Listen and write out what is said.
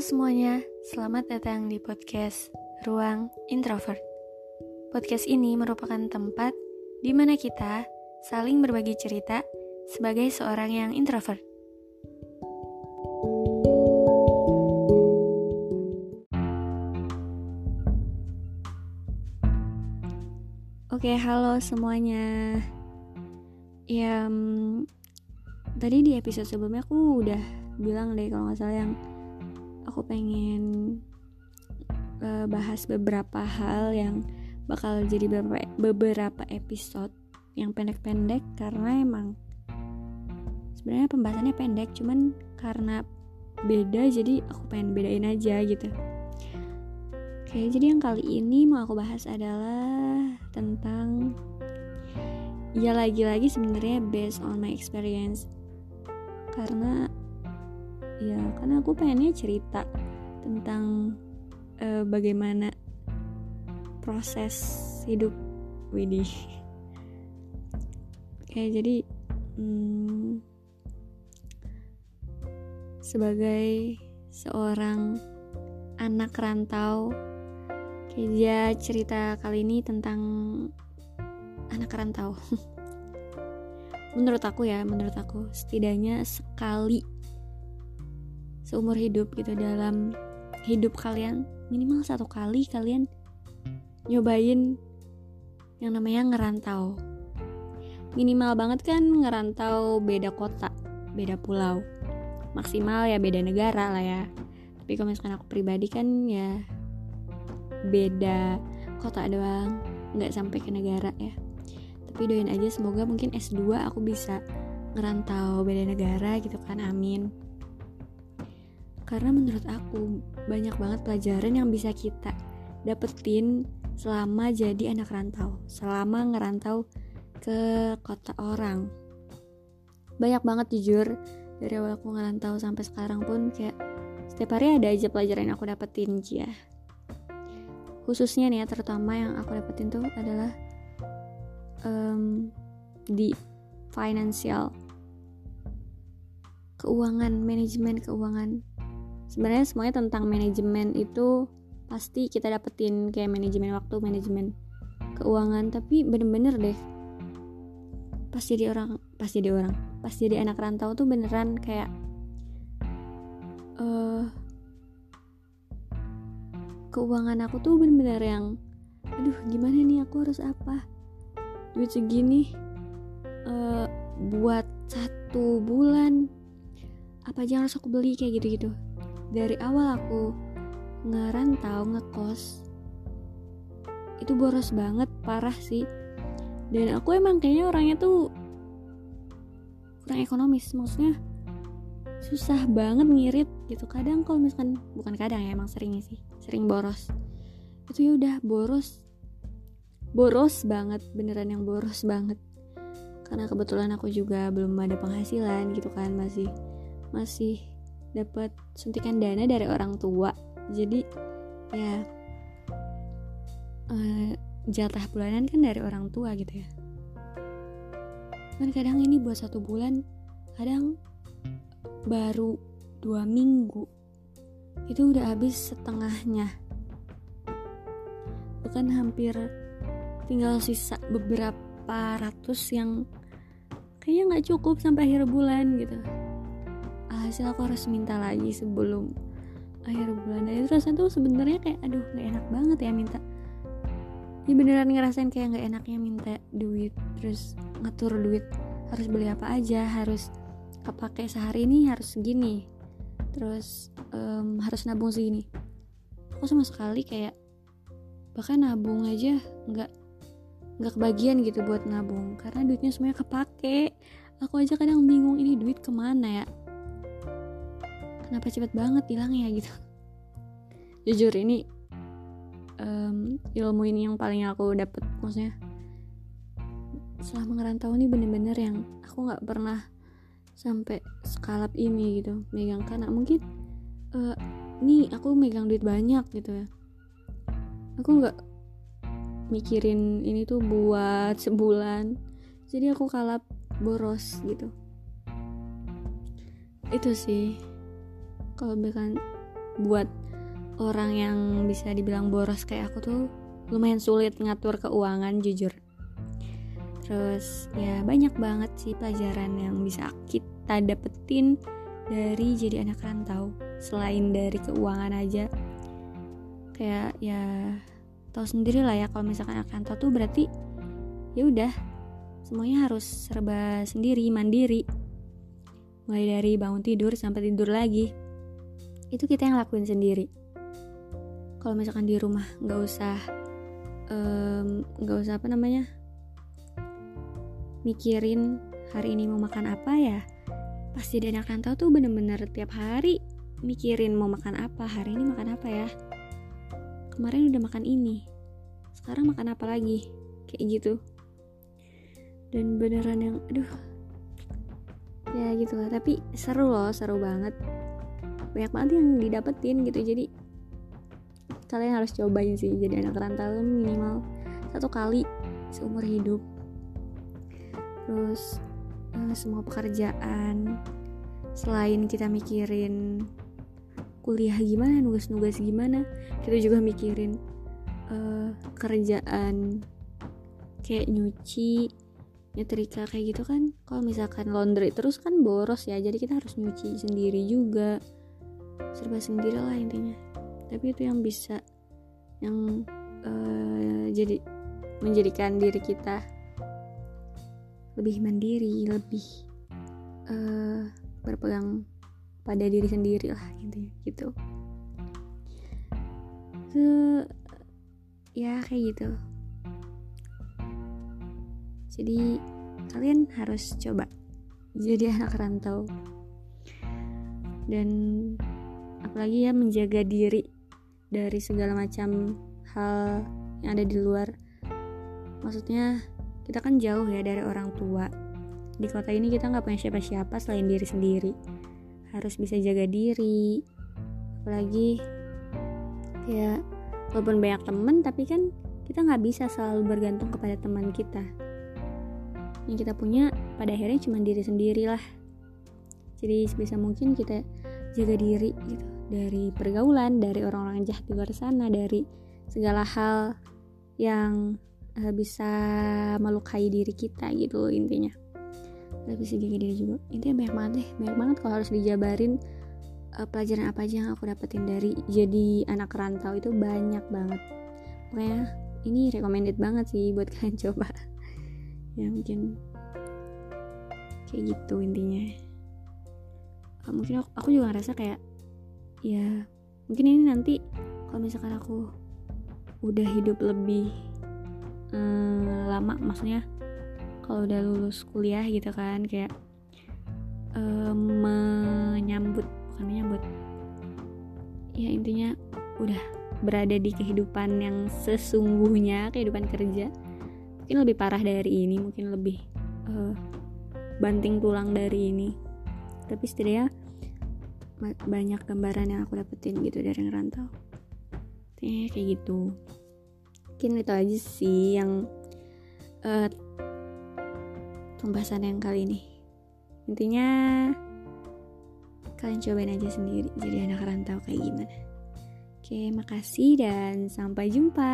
Semuanya, selamat datang di podcast Ruang Introvert. Podcast ini merupakan tempat di mana kita saling berbagi cerita sebagai seorang yang introvert. Oke, halo semuanya. Ya, tadi di episode sebelumnya aku udah bilang deh kalau nggak salah yang aku pengen uh, bahas beberapa hal yang bakal jadi beberapa episode yang pendek-pendek karena emang sebenarnya pembahasannya pendek cuman karena beda jadi aku pengen bedain aja gitu. Oke jadi yang kali ini mau aku bahas adalah tentang ya lagi-lagi sebenarnya based on my experience. Karena ya karena aku pengennya cerita tentang uh, bagaimana proses hidup Widih oke jadi hmm, sebagai seorang anak rantau kayak cerita kali ini tentang anak rantau. Menurut aku ya menurut aku setidaknya sekali seumur hidup gitu dalam hidup kalian. Minimal satu kali kalian nyobain yang namanya ngerantau. Minimal banget kan ngerantau beda kota beda pulau. Maksimal ya beda negara lah ya. Tapi kalau misalkan aku pribadi kan ya beda kota doang. Nggak sampai ke negara ya. Tapi doain aja semoga mungkin S2 aku bisa ngerantau beda negara gitu kan amin karena menurut aku banyak banget pelajaran yang bisa kita dapetin selama jadi anak rantau. Selama ngerantau ke kota orang. Banyak banget jujur. Dari awal aku ngerantau sampai sekarang pun kayak setiap hari ada aja pelajaran yang aku dapetin ya khususnya nih ya terutama yang aku dapetin tuh adalah um, di financial. Keuangan manajemen keuangan sebenarnya semuanya tentang manajemen itu pasti kita dapetin kayak manajemen waktu manajemen keuangan tapi bener-bener deh pas jadi orang pas jadi orang pas jadi anak rantau tuh beneran kayak uh, keuangan aku tuh bener-bener yang aduh gimana nih? Aku harus apa? Duit segini uh, buat satu bulan apa aja harus aku beli? kayak gitu-gitu dari awal aku ngerantau ngekos itu boros banget parah sih. Dan aku emang kayaknya orangnya tuh kurang ekonomis maksudnya susah banget ngirit gitu. Kadang kalau misalkan bukan kadang ya emang sering sih sering boros. Itu ya udah boros boros banget beneran yang boros banget. Karena kebetulan aku juga belum ada penghasilan gitu kan masih masih dapat suntikan dana dari orang tua. Jadi ya uh, jatah bulanan kan dari orang tua gitu ya. Kan kadang ini buat satu bulan kadang baru dua minggu. Itu udah habis setengahnya. Bukan hampir tinggal sisa beberapa ratus yang kayaknya nggak cukup sampai akhir bulan gitu alhasil aku harus minta lagi sebelum akhir bulan. Dan itu rasanya tuh sebenarnya kayak aduh nggak enak banget ya minta. Ya beneran ngerasain kayak nggak enaknya minta duit terus ngatur duit harus beli apa aja harus kepake sehari ini harus segini terus um, harus nabung segini. Aku sama sekali kayak bahkan nabung aja nggak nggak kebagian gitu buat nabung karena duitnya semuanya kepake. Aku aja kadang bingung ini duit ke mana ya kenapa cepet banget hilangnya gitu. Jujur ini um, ilmu ini yang paling aku dapet maksudnya selama ngerantau ini bener-bener yang aku nggak pernah sampai skalap ini gitu. Megang karena mungkin uh, nih aku megang duit banyak gitu ya. Aku nggak mikirin ini tuh buat sebulan jadi aku kalap boros gitu. Itu sih kalau misalkan buat orang yang bisa dibilang boros kayak aku tuh lumayan sulit ngatur keuangan jujur. Terus ya banyak banget sih pelajaran yang bisa kita dapetin dari jadi anak rantau selain dari keuangan aja. Kayak ya tahu sendiri lah ya kalau misalkan anak rantau tuh berarti ya udah semuanya harus serba sendiri mandiri. Mulai dari bangun tidur sampai tidur lagi itu kita yang lakuin sendiri. Kalau misalkan di rumah nggak usah nggak um, usah apa namanya mikirin hari ini mau makan apa ya pas jadi anak rantau tuh bener-bener tiap hari mikirin mau makan apa hari ini makan apa ya. Kemarin udah makan ini sekarang makan apa lagi? Kayak gitu. Dan beneran yang aduh. Ya gitu lah tapi seru loh seru banget banyak banget yang didapetin gitu. Jadi kalian harus cobain sih jadi anak rantau minimal satu kali seumur hidup. Terus uh, semua pekerjaan selain kita mikirin kuliah gimana nugas-nugas gimana kita juga mikirin uh, kerjaan kayak nyuci nyetrika kayak gitu kan. Kalau misalkan laundry terus kan boros ya jadi kita harus nyuci sendiri juga serba sendiri lah intinya. Tapi itu yang bisa yang uh, jadi menjadikan diri kita lebih mandiri lebih uh, berpegang pada diri sendiri lah intinya gitu. So, ya kayak gitu. Jadi kalian harus coba jadi anak rantau. Dan apalagi ya menjaga diri dari segala macam hal yang ada di luar. Maksudnya kita kan jauh ya dari orang tua. Di kota ini kita nggak punya siapa-siapa selain diri sendiri. Harus bisa jaga diri. Apalagi ya walaupun banyak temen tapi kan kita nggak bisa selalu bergantung kepada teman kita. Yang kita punya pada akhirnya cuma diri sendiri lah jadi sebisa mungkin kita jaga diri gitu. Dari pergaulan dari orang-orang jahat di luar sana dari segala hal yang uh, bisa melukai diri kita gitu intinya. Gak bisa jaga diri juga. Intinya banyak banget deh. Banyak banget kalau harus dijabarin uh, pelajaran apa aja yang aku dapetin dari jadi anak rantau itu banyak banget. Pokoknya ini recommended banget sih buat kalian coba. Ya mungkin kayak gitu intinya mungkin aku, aku juga ngerasa kayak ya mungkin ini nanti kalau misalkan aku udah hidup lebih um, lama maksudnya kalau udah lulus kuliah gitu kan kayak um, menyambut bukan menyambut ya intinya udah berada di kehidupan yang sesungguhnya kehidupan kerja mungkin lebih parah dari ini mungkin lebih uh, banting tulang dari ini tapi setidaknya banyak gambaran yang aku dapetin gitu dari ngerantau. Eh kayak gitu. Mungkin itu aja sih yang uh, pembahasan yang kali ini. Intinya kalian cobain aja sendiri jadi anak rantau kayak gimana. Oke makasih dan sampai jumpa